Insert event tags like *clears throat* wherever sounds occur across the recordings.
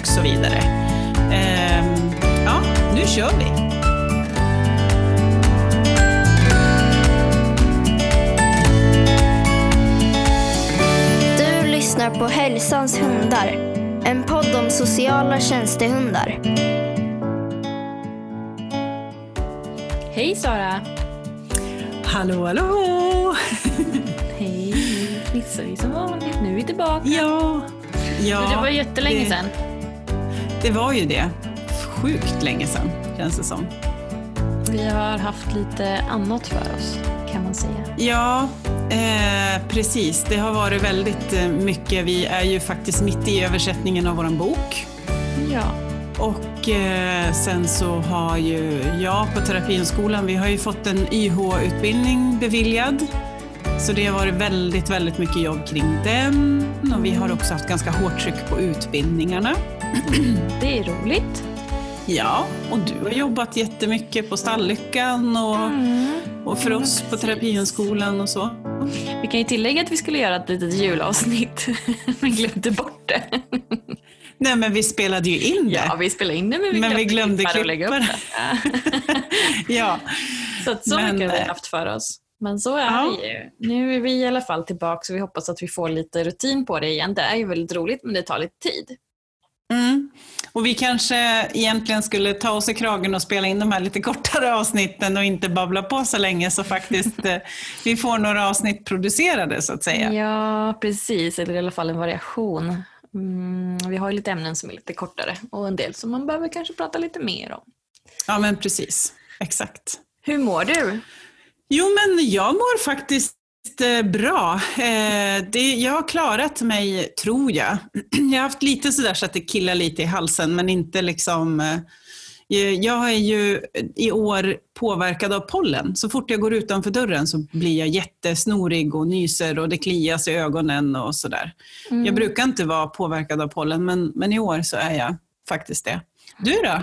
och så vidare. Ehm, ja, nu kör vi! Du lyssnar på Hälsans hundar, en podd om sociala tjänstehundar. Hej Sara! Hallå, hallå! *laughs* Hej! Nu fnissar vi som vanligt. Nu är vi tillbaka. Ja, Men ja det var jättelänge det- sedan. Det var ju det. Sjukt länge sedan, känns det som. Vi har haft lite annat för oss, kan man säga. Ja, eh, precis. Det har varit väldigt eh, mycket. Vi är ju faktiskt mitt i översättningen av vår bok. Ja. Och eh, sen så har ju jag på Terapihundsskolan, vi har ju fått en YH-utbildning beviljad. Så det har varit väldigt, väldigt mycket jobb kring den. Och vi har också haft ganska hårt tryck på utbildningarna. Det är roligt. Ja, och du har jobbat jättemycket på Stallyckan och, och för oss på Terapihundsskolan och så. Vi kan ju tillägga att vi skulle göra ett litet julavsnitt, *laughs* men glömde bort det. Nej men vi spelade ju in det. Ja, vi spelade in det, men vi Men glömde, vi glömde klippa upp det. Ja. *laughs* ja. Så att så Men, mycket har vi eh, haft för oss. Men så är Ja. det ju. Nu är vi i alla fall tillbaka så vi hoppas att vi får lite rutin på det igen. Det är ju väldigt roligt men det tar lite tid. Mm. Och vi kanske egentligen skulle ta oss i kragen och spela in de här lite kortare avsnitten och inte babbla på så länge så faktiskt eh, *laughs* vi får några avsnitt producerade så att säga. Ja, precis. Eller i alla fall en variation. Mm, vi har ju lite ämnen som är lite kortare och en del som man behöver kanske prata lite mer om. Ja men precis, exakt. Hur mår du? Jo men jag mår faktiskt eh, bra. Eh, det, jag har klarat mig, tror jag. *clears throat* Jag har haft lite sådär så att det killar lite i halsen men inte liksom eh, jag är ju i år påverkad av pollen. Så fort jag går utanför dörren så blir jag jättesnorig och nyser och det klias i ögonen och sådär. Mm. Jag brukar inte vara påverkad av pollen men, men i år så är jag faktiskt det. Du då?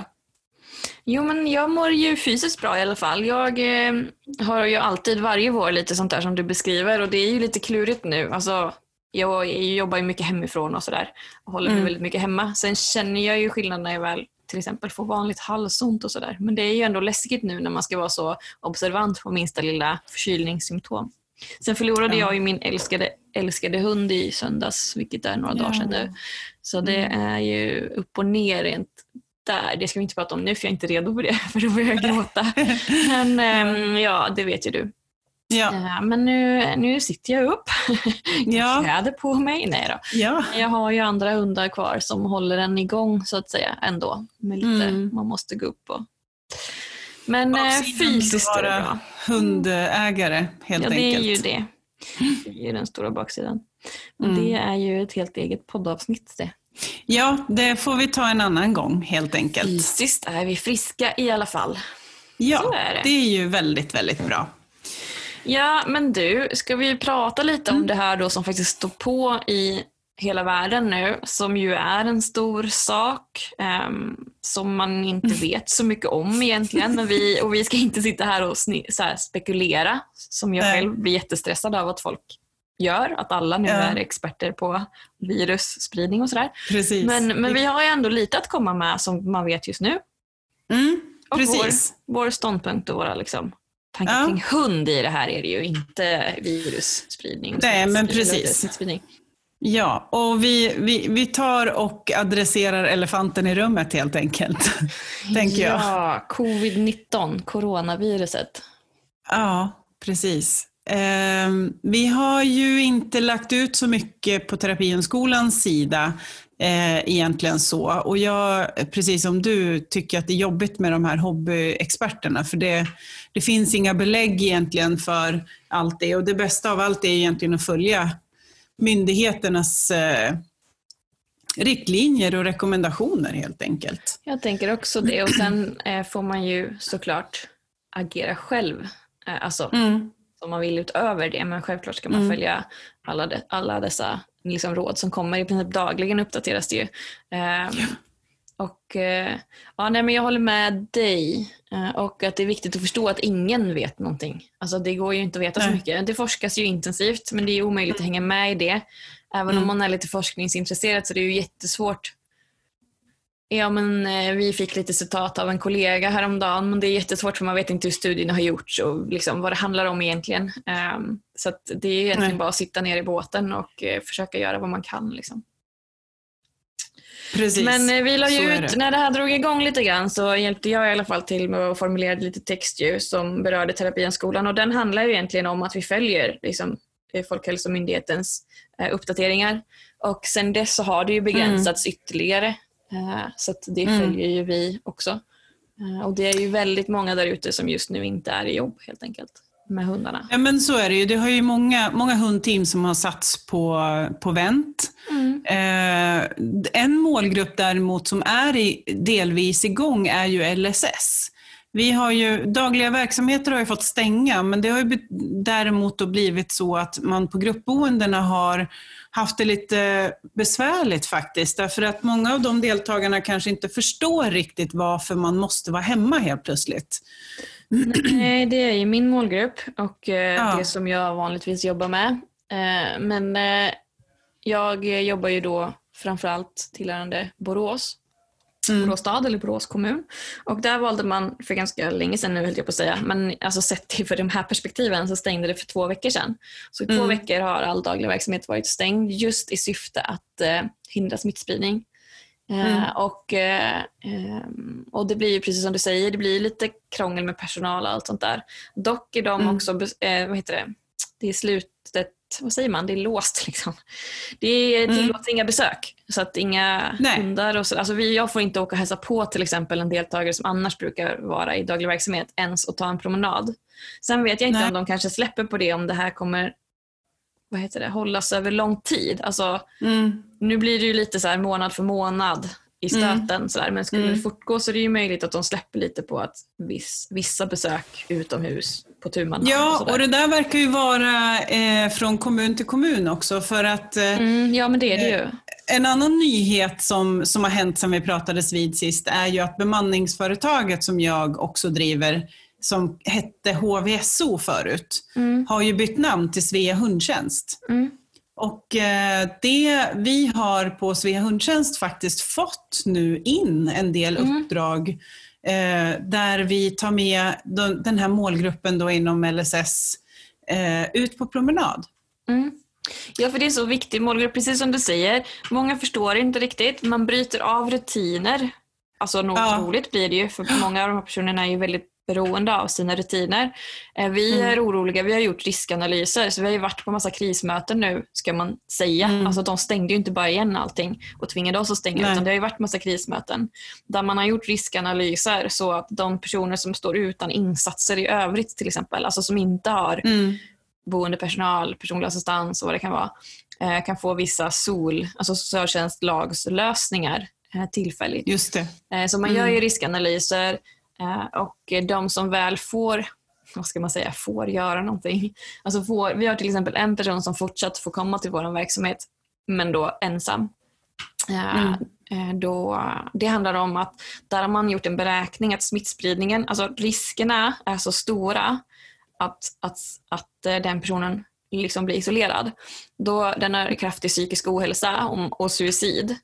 Jo, men jag mår ju fysiskt bra i alla fall. Jag eh, har ju alltid varje vår lite sånt där som du beskriver och det är ju lite klurigt nu. Alltså, jag jobbar ju mycket hemifrån och sådär och håller mig Mm. väldigt mycket hemma. Sen känner jag ju skillnad när jag väl till exempel får vanligt halsont och sådär. Men det är ju ändå läskigt nu när man ska vara så observant på minsta lilla förkylningssymptom. Sen förlorade Ja. jag ju min älskade, älskade hund i söndags, vilket är några dagar sedan nu. Så det är ju upp och ner rent där. Det ska vi inte prata om nu för jag är inte redo för det, *laughs* för då börjar jag gråta. Men ehm, ja, det vet ju du. Ja, Eh, Men nu, nu sitter jag upp. *laughs* Jag Ja. kläder på mig. Nej då. ja. Jag har ju andra hundar kvar som håller en igång så att säga ändå. Med lite, Mm. Man måste gå upp och... Men eh, fysiskt är det bra. hundägare helt Ja, det enkelt. är ju det. Det är den stora baksidan. Mm. det är ju ett helt eget poddavsnitt det. Ja, det får vi ta en annan gång helt enkelt. Fysiskt är vi friska i alla fall. Ja, är det. det är ju väldigt, väldigt bra. Ja, men du, ska vi prata lite Mm. om det här då som faktiskt står på i hela världen nu, som ju är en stor sak ehm, som man inte Mm. vet så mycket om egentligen. Men vi, och vi ska inte sitta här och sni, här spekulera, som jag själv blir jättestressad av att folk gör, att alla nu Ja. är experter på virusspridning och sådär. Precis. Men, men vi har ju ändå lite att komma med som man vet just nu. Mm, Och precis. Vår, vår ståndpunkt och våra liksom, tankar Ja. kring hund i det här är det ju inte virusspridning. Nej, men precis. Ja, och vi, vi, vi tar och adresserar elefanten i rummet helt enkelt. *laughs* tänker jag. Ja, covid-19, coronaviruset. Ja, precis. Ehm, vi har ju inte lagt ut så mycket på Terapihundskolans sida eh, egentligen så. Och jag, precis som du, tycker att det är jobbigt med de här hobbyexperterna. För det, det finns inga belägg egentligen för allt det. Och det bästa av allt är egentligen att följa myndigheternas eh, riktlinjer och rekommendationer helt enkelt. Jag tänker också det och sen eh, får man ju såklart agera själv. Eh, alltså Mm. Om man vill utöver det men självklart ska man Mm. följa alla, de, alla dessa liksom, råd som kommer. I princip dagligen uppdateras det ju. Ehm, och eh, ja, nej, men Jag håller med dig eh, och att det är viktigt att förstå att ingen vet någonting. Alltså, det går ju inte att veta så Nej. mycket. Det forskas ju intensivt men det är omöjligt att hänga med i det. Även Mm. om man är lite forskningsintresserad så det är ju jättesvårt Ja, men eh, vi fick lite citat av en kollega häromdagen, men det är jättesvårt för man vet inte hur studierna har gjorts och liksom vad det handlar om egentligen. Ehm, så det är egentligen Nej. bara att sitta ner i båten och eh, försöka göra vad man kan. Liksom. Precis. Men eh, vi la ju ut, det. när det här drog igång lite grann så hjälpte jag i alla fall till med att formulera lite text ju, som berörde terapienskolan och den handlar ju egentligen om att vi följer liksom, Folkhälsomyndighetens uppdateringar. Och sen dess så har det ju begränsats ytterligare. Eh, så det Mm. följer ju vi också. Eh, och det är ju väldigt många där ute som just nu inte är i jobb helt enkelt med hundarna. Ja, men så är det ju. Det har ju många, många hundteam som har satts på, på vänt. Eh, en målgrupp däremot som är i, delvis igång är ju LSS. Vi har ju, dagliga verksamheter har ju fått stänga, men det har ju däremot blivit så att man på gruppboendena har haft det lite besvärligt faktiskt. Därför att många av de deltagarna kanske inte förstår riktigt varför man måste vara hemma helt plötsligt. Nej, det är ju min målgrupp och eh, Ja. det som jag vanligtvis jobbar med. Eh, men eh, jag jobbar ju då framförallt tillhörande Borås. Mm. Borås stad eller Borås kommun. Och där valde man för ganska länge sedan nu höll jag på att säga, men alltså sett till för de här perspektiven så stängde det för två veckor sedan. Så i två Mm. veckor har all daglig verksamhet varit stängd just i syfte att eh, hindra smittspridning. Eh, Mm. och, eh, ehm, och det blir ju precis som du säger, det blir lite krångel med personal och allt sånt där. Dock är de Mm. också, eh, vad heter det, det är slutet, vad säger man, det är låst *laughs* liksom. Det är, Mm. tillåts inga besök. Så att inga Nej. hundar och så. Alltså vi, jag får inte åka och hälsa på till exempel en deltagare som annars brukar vara i daglig verksamhet ens och ta en promenad. Sen vet jag inte Nej. om de kanske släpper på det om det här kommer vad heter det, hållas över lång tid. Alltså, Mm. nu blir det ju lite så här månad för månad i stöten. Så där. Men skulle Mm. det fortgå så är det ju möjligt att de släpper lite på att viss, vissa besök utomhus på tu man Ja, sådär. och det där verkar ju vara eh, från kommun till kommun också. För att eh, mm, ja men det är det ju. en annan nyhet som, som har hänt sedan vi pratades vid sist är ju att bemanningsföretaget som jag också driver, som hette HVSO förut, Mm, har ju bytt namn till Svea hundtjänst. mm, Och eh, det, vi har på Svea hundtjänst faktiskt fått nu in en del Mm. uppdrag eh, där vi tar med den, här målgruppen då inom LSS eh, ut på promenad. mm. Ja, för det är så viktig målgrupp, precis som du säger. Många förstår inte riktigt. Man bryter av rutiner. Alltså något Ja. roligt blir det ju, för många av de här personerna är ju väldigt beroende av sina rutiner. Eh, Vi Mm. är oroliga, vi har gjort riskanalyser, så vi har ju varit på massa krismöten nu, ska man säga. Mm. Alltså de stängde ju inte bara igen allting och tvingade oss att stänga, Nej. utan det har ju varit massa krismöten där man har gjort riskanalyser så att de personer som står utan insatser i övrigt till exempel, alltså som inte har Mm. boendepersonal, personlig assistans och vad det kan vara, eh, kan få vissa SOL, alltså socialtjänstlagslösningar eh, tillfälligt. Just det. Så man Mm. gör ju riskanalyser och eh, de som väl får, vad ska man säga, får göra någonting. Alltså får, vi har till exempel en person som fortsatt får komma till vår verksamhet men då ensam. Eh, Mm. eh, Då, det handlar om att där har man gjort en beräkning att smittspridningen, alltså riskerna är så stora att, att, att den personen liksom blir isolerad. Då, den har kraftig psykisk ohälsa och, och suicid.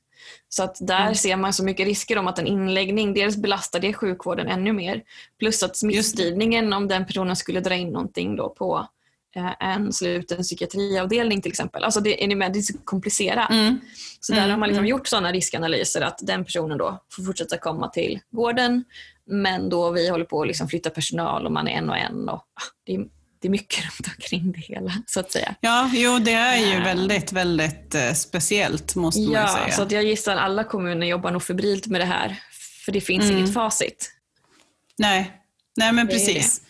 Så att där Mm. ser man så mycket risker om att en inläggning, dels belastar det sjukvården ännu mer. Plus att smittspridningen, om den personen skulle dra in någonting då på eh, en sluten psykiatriavdelning till exempel. Alltså det, är ni med? det är så komplicerat. Mm. Så där Mm, har man liksom mm. gjort sådana riskanalyser att den personen då får fortsätta komma till gården men då vi håller på att liksom flytta personal och man är en och en. Och, ah, det, är, det är mycket *laughs* runt omkring det hela så att säga. Ja, jo det är ju Ja. väldigt, väldigt eh, speciellt måste man ju Ja, säga. så att jag gissar alla kommuner jobbar nog febrilt med det här för det finns Mm. inget facit. Nej, Nej men Det precis.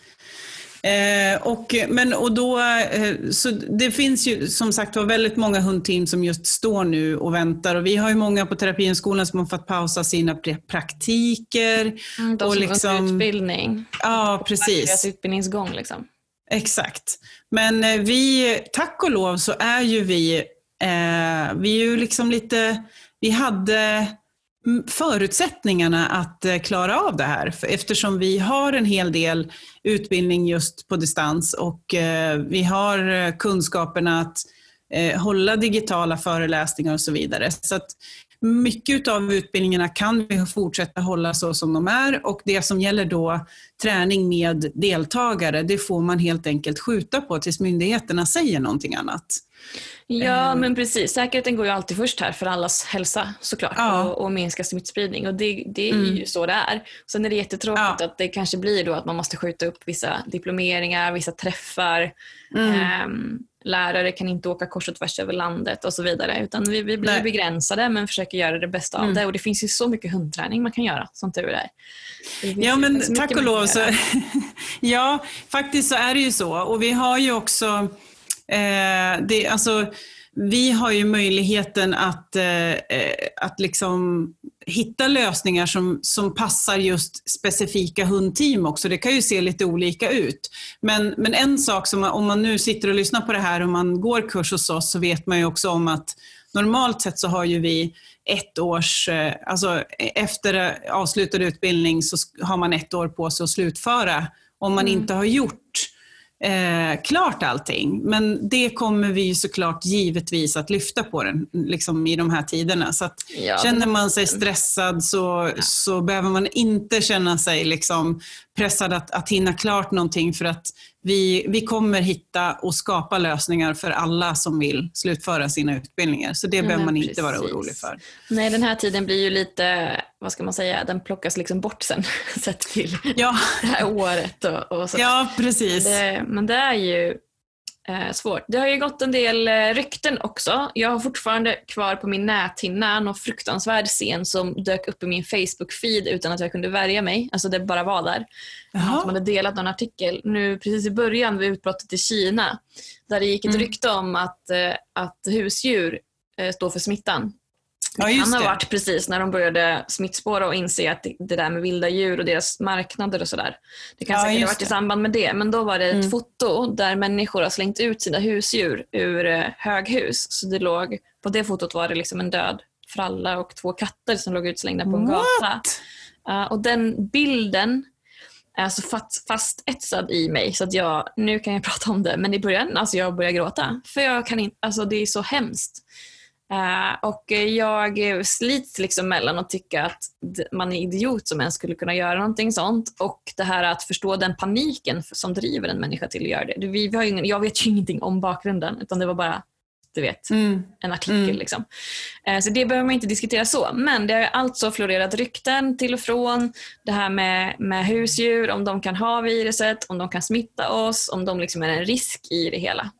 Eh, och, men, och då, eh, så det finns ju som sagt var väldigt många hundteam som just står nu och väntar. Och vi har ju många på Terapienskolan som har fått pausa sina praktiker. Mm, de och som liksom, utbildning. Ja, precis. Deras utbildningsgång liksom. Exakt. Men eh, vi, tack och lov så är ju vi, eh, vi är ju liksom lite, vi hade förutsättningarna att eh, klara av det här. Eftersom vi har en hel del utbildning just på distans och eh, vi har eh, kunskaperna att hålla digitala föreläsningar och så vidare. Så att mycket av utbildningarna kan vi fortsätta hålla så som de är och det som gäller då träning med deltagare, det får man helt enkelt skjuta på tills myndigheterna säger någonting annat. Ja, ehm. men precis. Säkerheten går ju alltid först här för allas hälsa såklart ja. och, och minska smittspridning. Och det, det är mm. ju så det är. Sen är det jättetråkigt ja. att det kanske blir då att man måste skjuta upp vissa diplomeringar, vissa träffar. Mm. Um, lärare kan inte åka kors och tvärs över landet och så vidare. Utan vi, vi blir Nej. begränsade men försöker göra det bästa mm. av det. Och det finns ju så mycket hundträning man kan göra, som tur är. Ja, men tack och lov så... *laughs* ja, faktiskt så är det ju så. Och vi har ju också Eh, det, alltså, vi har ju möjligheten att, eh, eh, att liksom hitta lösningar som, som passar just specifika hundteam också. Det kan ju se lite olika ut. Men, men en sak som om man nu sitter och lyssnar på det här och man går kurs hos oss så vet man ju också om att normalt sett så har ju vi ett års, eh, alltså efter avslutad utbildning så har man ett år på sig att slutföra. Om man mm. inte har gjort eh, klart allting. Men det kommer vi såklart givetvis att lyfta på den, liksom i de här tiderna. Så ja. känner man sig stressad så, ja. så behöver man inte känna sig liksom pressad att, att hinna klart någonting för att vi, vi kommer hitta och skapa lösningar för alla som vill slutföra sina utbildningar. Så det mm, behöver man inte vara orolig för. Nej, den här tiden blir ju lite, vad ska man säga, den plockas liksom bort sen *laughs* sett till ja. det här året. Och, och. Ja, precis. Det, men det är ju eh, svårt. Det har ju gått en del eh, rykten också. Jag har fortfarande kvar på min näthinna någon fruktansvärd scen som dök upp i min Facebook-feed utan att jag kunde värja mig. Alltså det bara var där. Jaha. Som hade delat någon artikel nu precis i början vid utbrottet i Kina. Där det gick ett mm. rykte om att, eh, att husdjur eh, står för smittan. Det ja, kan ha varit precis när de började smittspåra och inse att det, där med vilda djur och deras marknader och sådär. Det kan ja, säkert ha varit det. i samband med det. Men då var det ett mm. foto där människor har slängt ut sina husdjur ur eh, höghus. Så det låg, på det fotot var det liksom en död fralla och två katter som låg utslängda på en What? gata. Uh, och den bilden är så fast, fast etsad i mig så att jag, nu kan jag *laughs* prata om det, men i början alltså jag börjar gråta. För jag kan inte, alltså det är så hemskt. Uh, och jag slits liksom mellan att tycka att man är idiot som ens skulle kunna göra någonting sånt och det här att förstå den paniken som driver en människa till att göra det. Vi, vi har ingen, jag vet ju *laughs* ingenting om bakgrunden utan det var bara du vet, mm. en artikel. Mm. Liksom. Uh, så det behöver man inte diskutera så. Men det har alltså florerat rykten till och från. Det här med, med husdjur, om de kan ha viruset, om de kan smitta oss, om de liksom är en risk i det hela.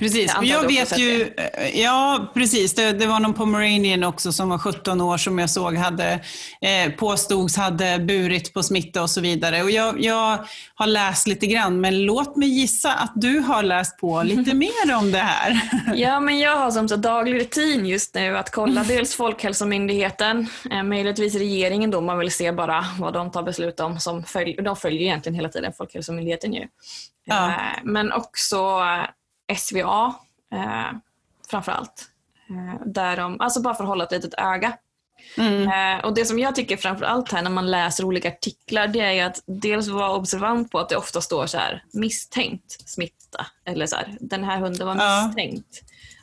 Precis, jag, jag vet ju, eh, ja precis, det, det, var någon pomeranian också som var 17 år som jag såg hade, eh, påstods hade burit på smitta och så vidare. Och jag, jag, har läst lite grann, men låt mig gissa att du har läst på *laughs* lite mer om det här. *laughs* Ja, men jag har som så daglig rutin just nu att kolla dels Folkhälsomyndigheten, eh, möjligtvis regeringen då, man vill se bara vad de tar beslut om. Som följ, de följer egentligen hela tiden Folkhälsomyndigheten ju. Ja. Eh, men också SVA eh, framförallt. Eh, där de, alltså bara för att hålla ett litet öga. Mm. Eh, och Det som jag tycker framförallt här när man läser olika artiklar det är att dels vara observant på att det ofta står så här misstänkt smitta. Eller så här, den här hunden var misstänkt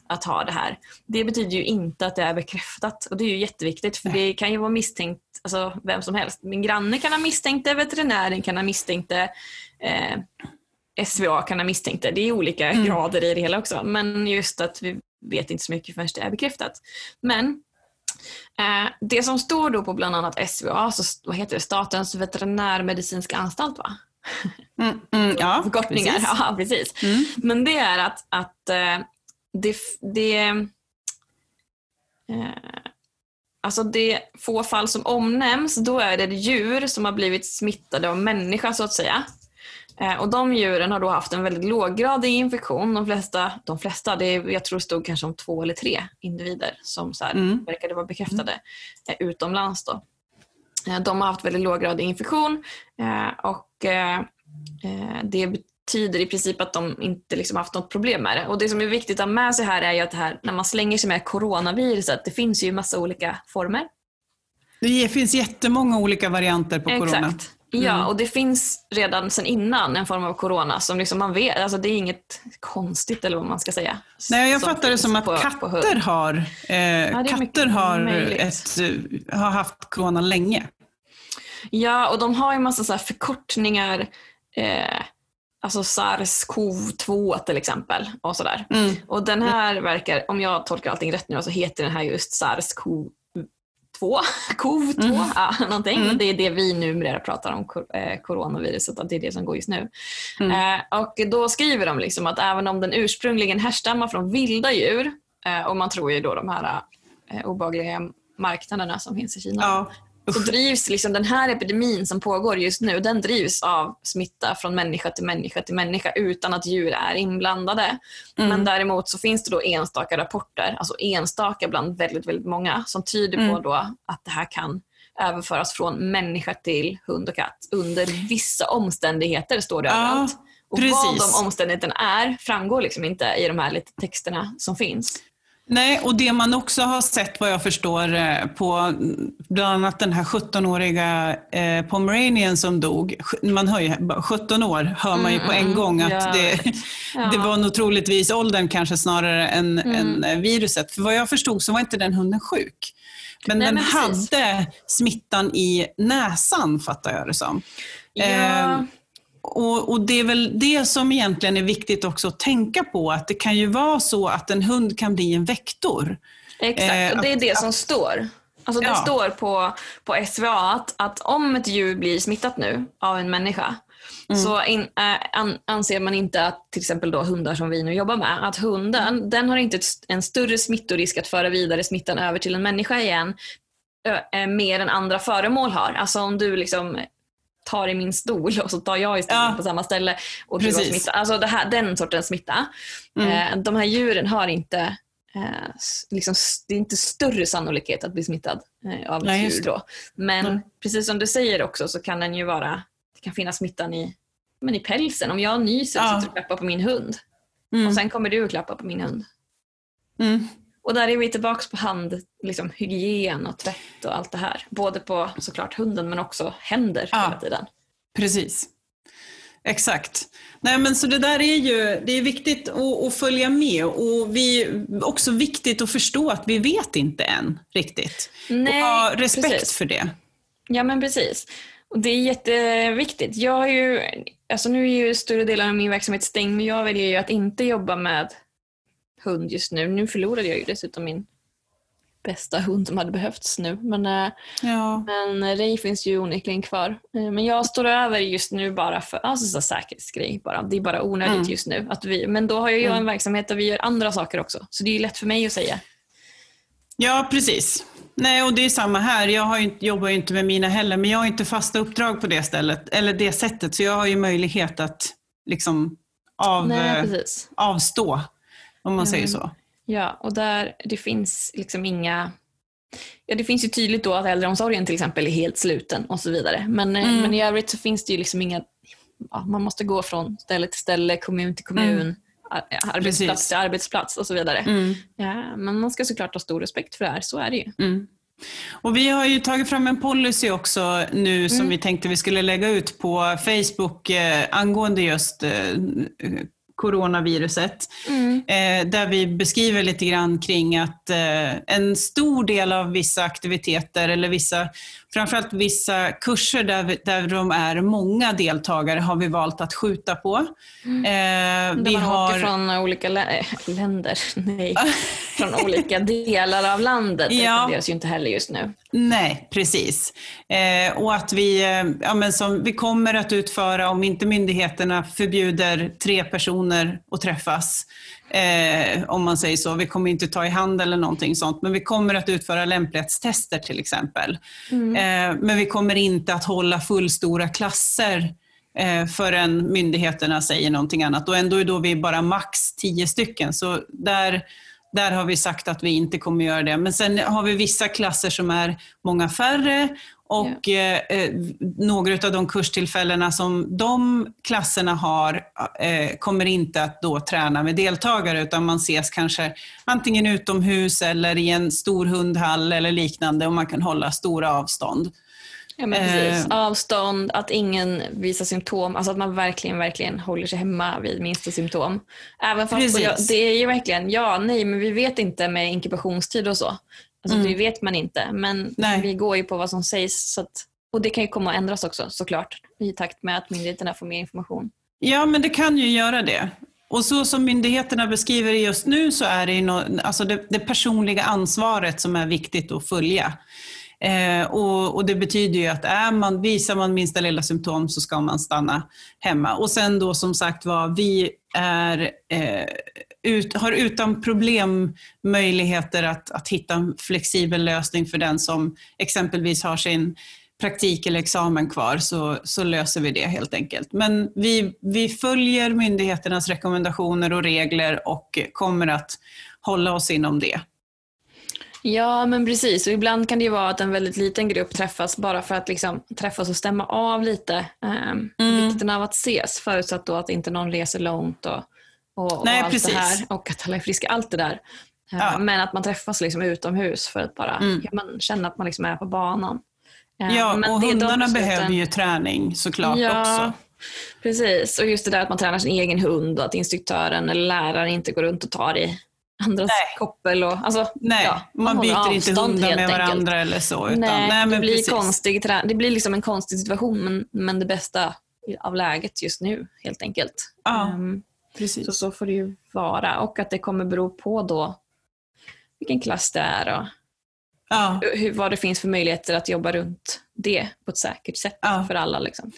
ja. att ha det här. Det betyder ju inte att det är bekräftat och det är ju jätteviktigt för det kan ju vara misstänkt, alltså vem som helst. Min granne kan ha misstänkt det, veterinären kan ha misstänkt det. Eh, SVA kan ha misstänkt det. Är olika mm. grader i det hela också. Men just att vi vet inte så mycket förrän det är bekräftat. Men eh, det som står då på bland annat SVA, så, vad heter det, Statens veterinärmedicinska anstalt va? Mm, mm, *laughs* ja, Förkortningar, precis. *laughs* ja precis. Mm. Men det är att, att eh, det, det eh, Alltså det få fall som omnämns, då är det djur som har blivit smittade av människa så att säga. Eh, och de djuren har då haft en väldigt låggradig infektion. De flesta, de flesta det är, jag tror det stod kanske om två eller tre individer som så här, Mm. verkade vara bekräftade eh, utomlands. Då. Eh, de har haft väldigt låggradig infektion och det betyder i princip att de inte liksom haft något problem med det. Och Det som är viktigt att ha med sig här är ju att här, när man slänger sig med coronaviruset, det finns ju massa olika former. Det finns jättemånga olika varianter på corona. Exakt. Ja, och det finns redan sedan innan en form av corona som liksom man vet, alltså det är inget konstigt eller vad man ska säga. Nej, jag fattar det som att på- på katter, hund. har, eh, är katter har, ett, eh, har haft corona länge. Ja, och de har ju massa så förkortningar. Eh, alltså SARS-CoV-2 till exempel. Och, sådär. Mm. och den här verkar, om jag tolkar allting rätt nu, så heter den här just SARS-CoV-2. *laughs* CoV-2, Mm. ja, någonting. Mm. Det är det vi numera pratar om, eh, coronaviruset, att det är det som går just nu. Mm. Eh, och då skriver de liksom att även om den ursprungligen härstammar från vilda djur, eh, och man tror ju då de här eh, obehagliga marknaderna som finns i Kina, Ja. Så drivs liksom den här epidemin som pågår just nu, den drivs av smitta från människa till människa till människa utan att djur är inblandade. Mm. Men däremot så finns det då enstaka rapporter, alltså enstaka bland väldigt, väldigt många, som tyder på Mm. då att det här kan överföras från människa till hund och katt under vissa omständigheter, står det Ja, överallt. Och vad precis. de omständigheterna är framgår liksom inte i de här lite texterna som finns. Nej, och det man också har sett vad jag förstår eh, på mm, bland annat den här 17-åriga eh, pomeranien som dog. Man hör ju, bara 17 år hör man ju på en gång att Mm, ja, det, *laughs* Ja. det var nog troligtvis åldern kanske snarare än, Mm. än eh, viruset. För vad jag förstod så var inte den hunden sjuk. Men Nej, den men hade smittan i näsan fattar jag det som. Ja. Eh, och, och Det är väl det som egentligen är viktigt också att tänka på, att det kan ju vara så att en hund kan bli en vektor. Exakt, Eh, och det är att- det som står. Alltså det Ja. står på, på SVA att, att om ett djur blir smittat nu av en människa Mm. så in, äh, an, anser man inte att till exempel då hundar som vi nu jobbar med, att hunden den har inte ett, en större smittorisk att föra vidare smittan över till en människa igen ö, äh, mer än andra föremål har. Alltså om du liksom tar i min stol och så tar jag i stolen Ja. på samma ställe och du smitta. Alltså det här, den sortens smitta. Mm. Eh, de här djuren har inte eh, liksom, det är inte större sannolikhet att bli smittad eh, av ett Nej, just djur då. Men Mm. precis som du säger också så kan den ju vara, det kan finnas smittan i, men i pälsen. Om jag nyser Ja. sitter och klappar på min hund Mm. och sen kommer du och klappar på min hund. Och där är vi tillbaka på hand, liksom, hygien och tvätt och allt det här. Både på såklart hunden men också händer Ja. hela tiden. Precis. Exakt. Nej, men så det där är ju det är viktigt att, att följa med och vi också viktigt att förstå att vi vet inte än riktigt. Nej, och ha respekt precis. för det. Ja men precis. Och det är jätteviktigt. Jag har ju, alltså nu är ju större delen av min verksamhet stängd men jag väljer ju att inte jobba med hund just nu. Nu förlorade jag ju dessutom min bästa hund som hade behövts nu. Men, eh, Ja. men Ray finns ju onekligen kvar. Eh, Men jag står över just nu bara för alltså, så säkerhetsgrej. Bara. Det är bara onödigt Mm. just nu. Att vi, men då har jag ju Mm. en verksamhet där vi gör andra saker också. Så det är ju lätt för mig att säga. ja, precis. Nej, och det är samma här. Jag har ju, jobbar ju inte med mina heller, men jag har inte fasta uppdrag på det stället, eller det sättet, så jag har ju möjlighet att liksom av, Nej, eh, avstå, om man Ja, säger så. Ja, och där det finns liksom inga... Ja, det finns ju tydligt då att äldreomsorgen till exempel är helt sluten och så vidare. Men, eh, Mm. men i övrigt så finns det ju liksom inga... Ja, man måste gå från ställe till ställe, kommun till kommun, Mm. ar- arbetsplats Precis. till arbetsplats och så vidare. Mm. Ja, men man ska såklart ha stor respekt för det här, så är det ju. Mm. Och vi har ju tagit fram en policy också nu som Mm. vi tänkte vi skulle lägga ut på Facebook eh, angående just eh, coronaviruset. Eh, där vi beskriver lite grann kring att eh, en stor del av vissa aktiviteter eller vissa, framförallt vissa kurser där, vi, där de är många deltagare har vi valt att skjuta på. Eh, Där vi man har... åker från olika lä- äh, länder, *laughs* nej, *laughs* från olika delar av landet. Det Ja. rekommenderas ju inte heller just nu. Nej, precis. Eh, och att vi, eh, ja, men som vi kommer att utföra, om inte myndigheterna förbjuder tre personer att träffas, eh, om man säger så. Vi kommer inte ta i hand eller någonting sånt, men vi kommer att utföra lämplighetstester till exempel. Eh, men vi kommer inte att hålla fullstora klasser eh, förrän myndigheterna säger någonting annat. Och ändå är då vi bara max tio stycken. Så där, där har vi sagt att vi inte kommer göra det. Men sen har vi vissa klasser som är många färre och eh, eh, några av de kurstillfällena som de klasserna har eh, kommer inte att då träna med deltagare utan man ses kanske antingen utomhus eller i en stor hundhall eller liknande och man kan hålla stora avstånd. Ja, men precis. Eh. Avstånd, att ingen visar symptom, alltså att man verkligen, verkligen håller sig hemma vid minsta symptom. Även fast det är ju verkligen, ja, nej, men vi vet inte med inkubationstid och så. Alltså, mm. Det vet man inte, men Nej. vi går ju på vad som sägs. Att, och det kan ju komma att ändras också såklart i takt med att myndigheterna får mer information. Ja, men det kan ju göra det. Och så som myndigheterna beskriver det just nu så är det, no, alltså det, det personliga ansvaret som är viktigt att följa. Eh, och, och, Det betyder ju att är man, visar man minsta lilla symptom så ska man stanna hemma. Och sen då som sagt var, vi är eh, ut, har utan problem möjligheter att, att hitta en flexibel lösning för den som exempelvis har sin praktik eller examen kvar så, så löser vi det helt enkelt. Men vi, vi följer myndigheternas rekommendationer och regler och kommer att hålla oss inom det. Ja, men precis. Och ibland kan det ju vara att en väldigt liten grupp träffas bara för att liksom träffas och stämma av lite eh, mm. vikten av att ses, förutsatt då att inte någon reser långt och, och, Nej, och allt precis. det här och att alla är friska. Allt det där. Eh, ja. Men att man träffas liksom utomhus för att bara mm. ja, man känner att man liksom är på banan. Eh, ja, men och hundarna behöver ju träning såklart ja, också. Precis, och just det där att man tränar sin egen hund och att instruktören eller läraren inte går runt och tar i andras nej. koppel. Och, alltså, nej, ja, man, man byter inte hundar med varandra enkelt. eller så. Utan, nej, nej det, blir konstig, det blir liksom en konstig situation men, men det bästa av läget just nu helt enkelt. Ja, um, precis. Så, så får det ju vara och att det kommer bero på då vilken klass det är och ja. hur, vad det finns för möjligheter att jobba runt det på ett säkert sätt ja. för alla. Liksom.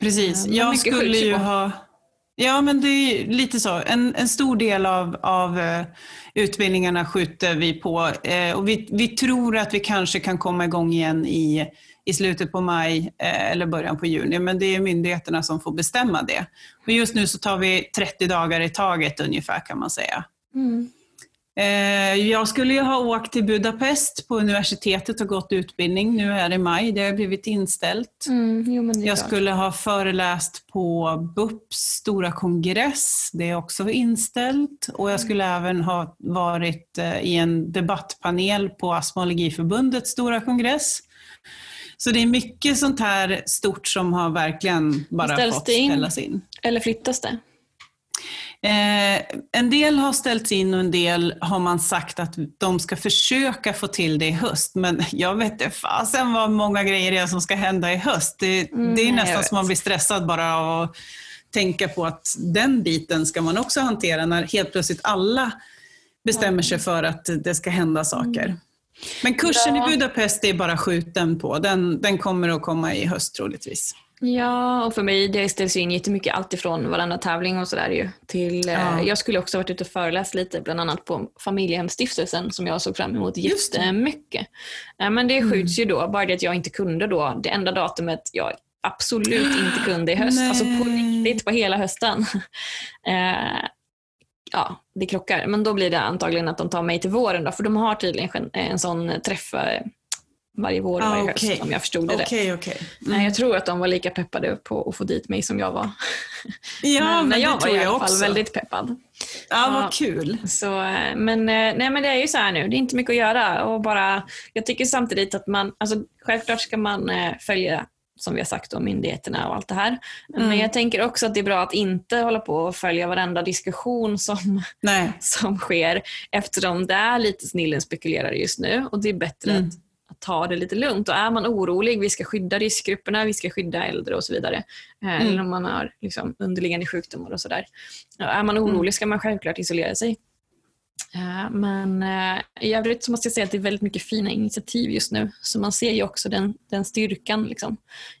Precis. Um, jag skulle ju ha Ja, men det är lite så. En, en stor del av, av uh, utbildningarna skjuter vi på uh, och vi, vi tror att vi kanske kan komma igång igen i, i slutet på maj uh, eller början på juni, men det är myndigheterna som får bestämma det. Och just nu så tar vi 30 dagar i taget ungefär kan man säga. Mm. Eh, jag skulle ju ha åkt till Budapest på universitetet och gått utbildning nu här i maj. Det har blivit inställt. Mm, jo, jag skulle ha föreläst på BUPs stora kongress. Det är också inställt. Och jag skulle mm. även ha varit eh, i en debattpanel på Astma Allergiförbundets stora kongress. Så det är mycket sånt här stort som har verkligen bara Ställs fått ställas in. Eller flyttas det? Eh, en del har ställts in och en del har man sagt att de ska försöka få till det i höst. Men jag vet inte fasen vad många grejer det är som ska hända i höst. Det, mm, det är nästan som man blir stressad bara av att tänka på att den biten ska man också hantera när helt plötsligt alla bestämmer sig för att det ska hända saker. Men kursen ja. i Budapest är bara skjuten på. Den, den kommer att komma i höst troligtvis. Ja, och för mig det ställs ju in jättemycket alltifrån varenda tävling och sådär ju. Till, eh, ja. Jag skulle också varit ute och föreläst lite, bland annat på Familjehemsstiftelsen som jag såg fram emot jättemycket. Men det mm. skjuts mm. ju då, bara det att jag inte kunde då. Det enda datumet jag absolut inte kunde i höst, Nej. alltså på riktigt på hela hösten. *laughs* Eh, ja, det krockar. Men då blir det antagligen att de tar mig till våren då, för de har tydligen en sån träff eh, varje vår och ah, varje okay. höst om jag förstod det okay, okay. Mm. Jag tror att de var lika peppade på att få dit mig som jag var. Ja, *laughs* men, men jag var i alla fall väldigt peppad. Ja, vad ja, kul. Så, men, eh, nej, men det är ju så här nu, det är inte mycket att göra. Och bara, jag tycker samtidigt att man, alltså, självklart ska man eh, följa som vi har sagt om myndigheterna och allt det här. Mm. Men jag tänker också att det är bra att inte hålla på och följa varenda diskussion som, *laughs* som sker eftersom det är lite snillen spekulerar just nu och det är bättre mm. att att ta det lite lugnt. Och är man orolig, vi ska skydda riskgrupperna, vi ska skydda äldre och så vidare. Eh, mm. Eller om man har liksom underliggande sjukdomar och sådär. Är man orolig mm. ska man självklart isolera sig. Eh, men eh, i övrigt så måste jag säga att det är väldigt mycket fina initiativ just nu. Så man ser ju också den, den styrkan liksom,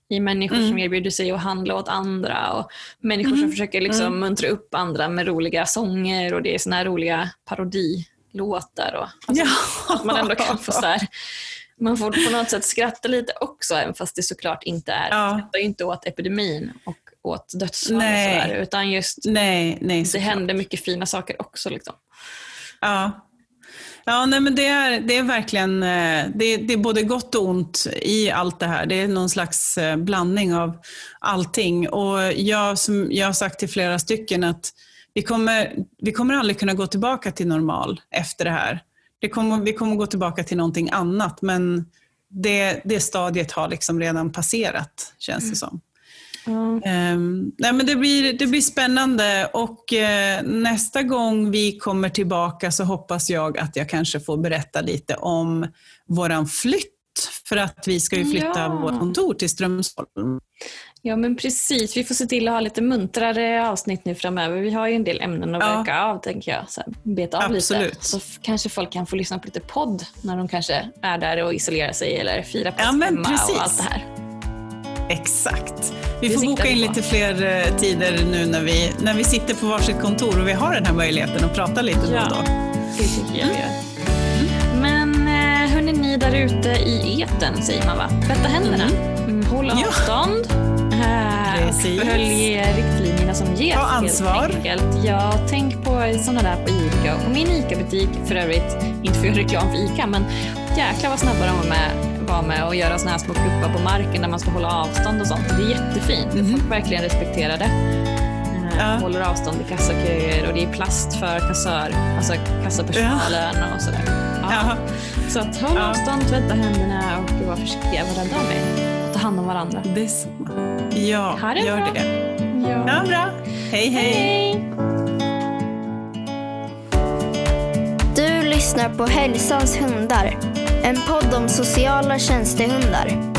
i människor mm. som erbjuder sig att handla åt andra och människor mm. som försöker liksom, mm. muntra upp andra med roliga sånger och det är såna här roliga parodilåtar. Och, alltså, ja. Att man ändå kan få så här, man får på något sätt skratta lite också även fast det såklart inte är, ja. skrattar ju inte åt epidemin och åt dödsfall och sådär, utan just nej, nej, det händer mycket fina saker också. Liksom. Ja, Ja, nej, men det, är, det är verkligen eh, det är, det är både gott och ont i allt det här. Det är någon slags eh, blandning av allting. Och jag, som jag har sagt till flera stycken att vi kommer, vi kommer aldrig kunna gå tillbaka till normal efter det här. Det kommer, vi kommer gå tillbaka till någonting annat, men det, det stadiet har liksom redan passerat, känns det mm. Um, nej, men det, blir, det blir spännande och uh, nästa gång vi kommer tillbaka så hoppas jag att jag kanske får berätta lite om våran flytt. För att vi ska ju flytta ja. vårt kontor till Strömsholm. Ja men precis, vi får se till att ha lite muntrare avsnitt nu framöver. Vi har ju en del ämnen att ja. verka av tänker jag. Så beta av Absolut. lite. Så kanske folk kan få lyssna på lite podd när de kanske är där och isolerar sig eller firar på ja, hemma precis. och allt det här. Exakt. Vi får boka in lite fler eh, tider nu när vi, när vi sitter på varsitt kontor och vi har den här möjligheten att prata lite ja, då och då. det tycker jag vi gör. Mm. Men eh, hörni, ni där ute i eten säger man va? Tvätta händerna, mm. mm håll avstånd. Ja. Följ riktlinjerna som ges. Ta ansvar. Ja, tänk på sådana där på ICA och på min ICA-butik för övrigt, inte för att göra reklam för ICA, men jäklar vad snabba de var med vara med och göra såna här små pluppar på marken där man ska hålla avstånd och sånt. Det är jättefint. Mm. Folk verkligen respekterar det. Eh, ja. Håller avstånd i kassaköer och det är plast för kassör, alltså kassapersonalen ja. och sådär. Ja. ja. Så att håll avstånd, tvätta händerna och var försiktiga, var rädda om er. Ta hand om varandra. Det är så. Ja, ha det gör bra. det. Ja. ja, bra. hej. hej. hej. Du lyssnar på Hälsans hundar en podd om sociala tjänstehundar.